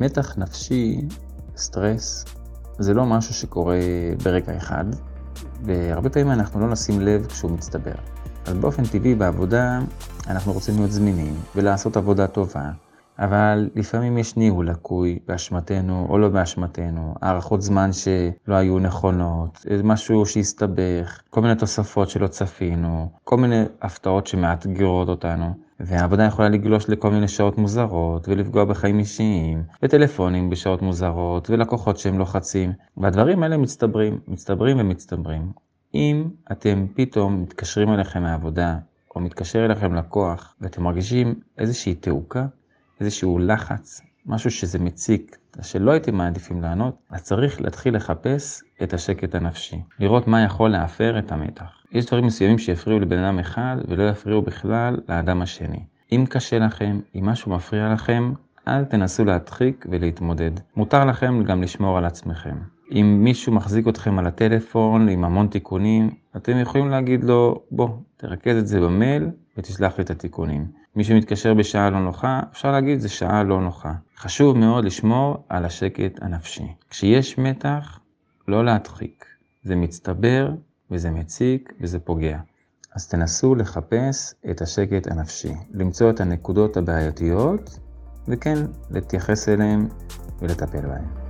מתח נפשי, סטרס, זה לא משהו שקורה ברגע אחד, והרבה פעמים אנחנו לא נשים לב כשהוא מצטבר. אז באופן טבעי בעבודה אנחנו רוצים להיות זמינים ולעשות עבודה טובה, אבל לפעמים יש ניהול לקוי באשמתנו או לא באשמתנו, הערכות זמן שלא היו נכונות, משהו שהסתבך, כל מיני תוספות שלא צפינו, כל מיני הפתעות שמאתגרות אותנו. והעבודה יכולה לגלוש לכל מיני שעות מוזרות, ולפגוע בחיים אישיים, וטלפונים בשעות מוזרות, ולקוחות שהם לוחצים, והדברים האלה מצטברים, מצטברים ומצטברים. אם אתם פתאום מתקשרים אליכם מהעבודה, או מתקשר אליכם לקוח, ואתם מרגישים איזושהי תעוקה, איזשהו לחץ, משהו שזה מציק, שלא הייתם מעדיפים לענות, אז צריך להתחיל לחפש את השקט הנפשי. לראות מה יכול להפר את המתח. יש דברים מסוימים שיפריעו לבן אדם אחד ולא יפריעו בכלל לאדם השני. אם קשה לכם, אם משהו מפריע לכם, אל תנסו להדחיק ולהתמודד. מותר לכם גם לשמור על עצמכם. אם מישהו מחזיק אתכם על הטלפון עם המון תיקונים, אתם יכולים להגיד לו, בוא, תרכז את זה במייל ותשלח לי את התיקונים. מי שמתקשר בשעה לא נוחה, אפשר להגיד זה שעה לא נוחה. חשוב מאוד לשמור על השקט הנפשי. כשיש מתח, לא להדחיק. זה מצטבר וזה מציק וזה פוגע. אז תנסו לחפש את השקט הנפשי, למצוא את הנקודות הבעייתיות, וכן, להתייחס אליהן ולטפל בהן.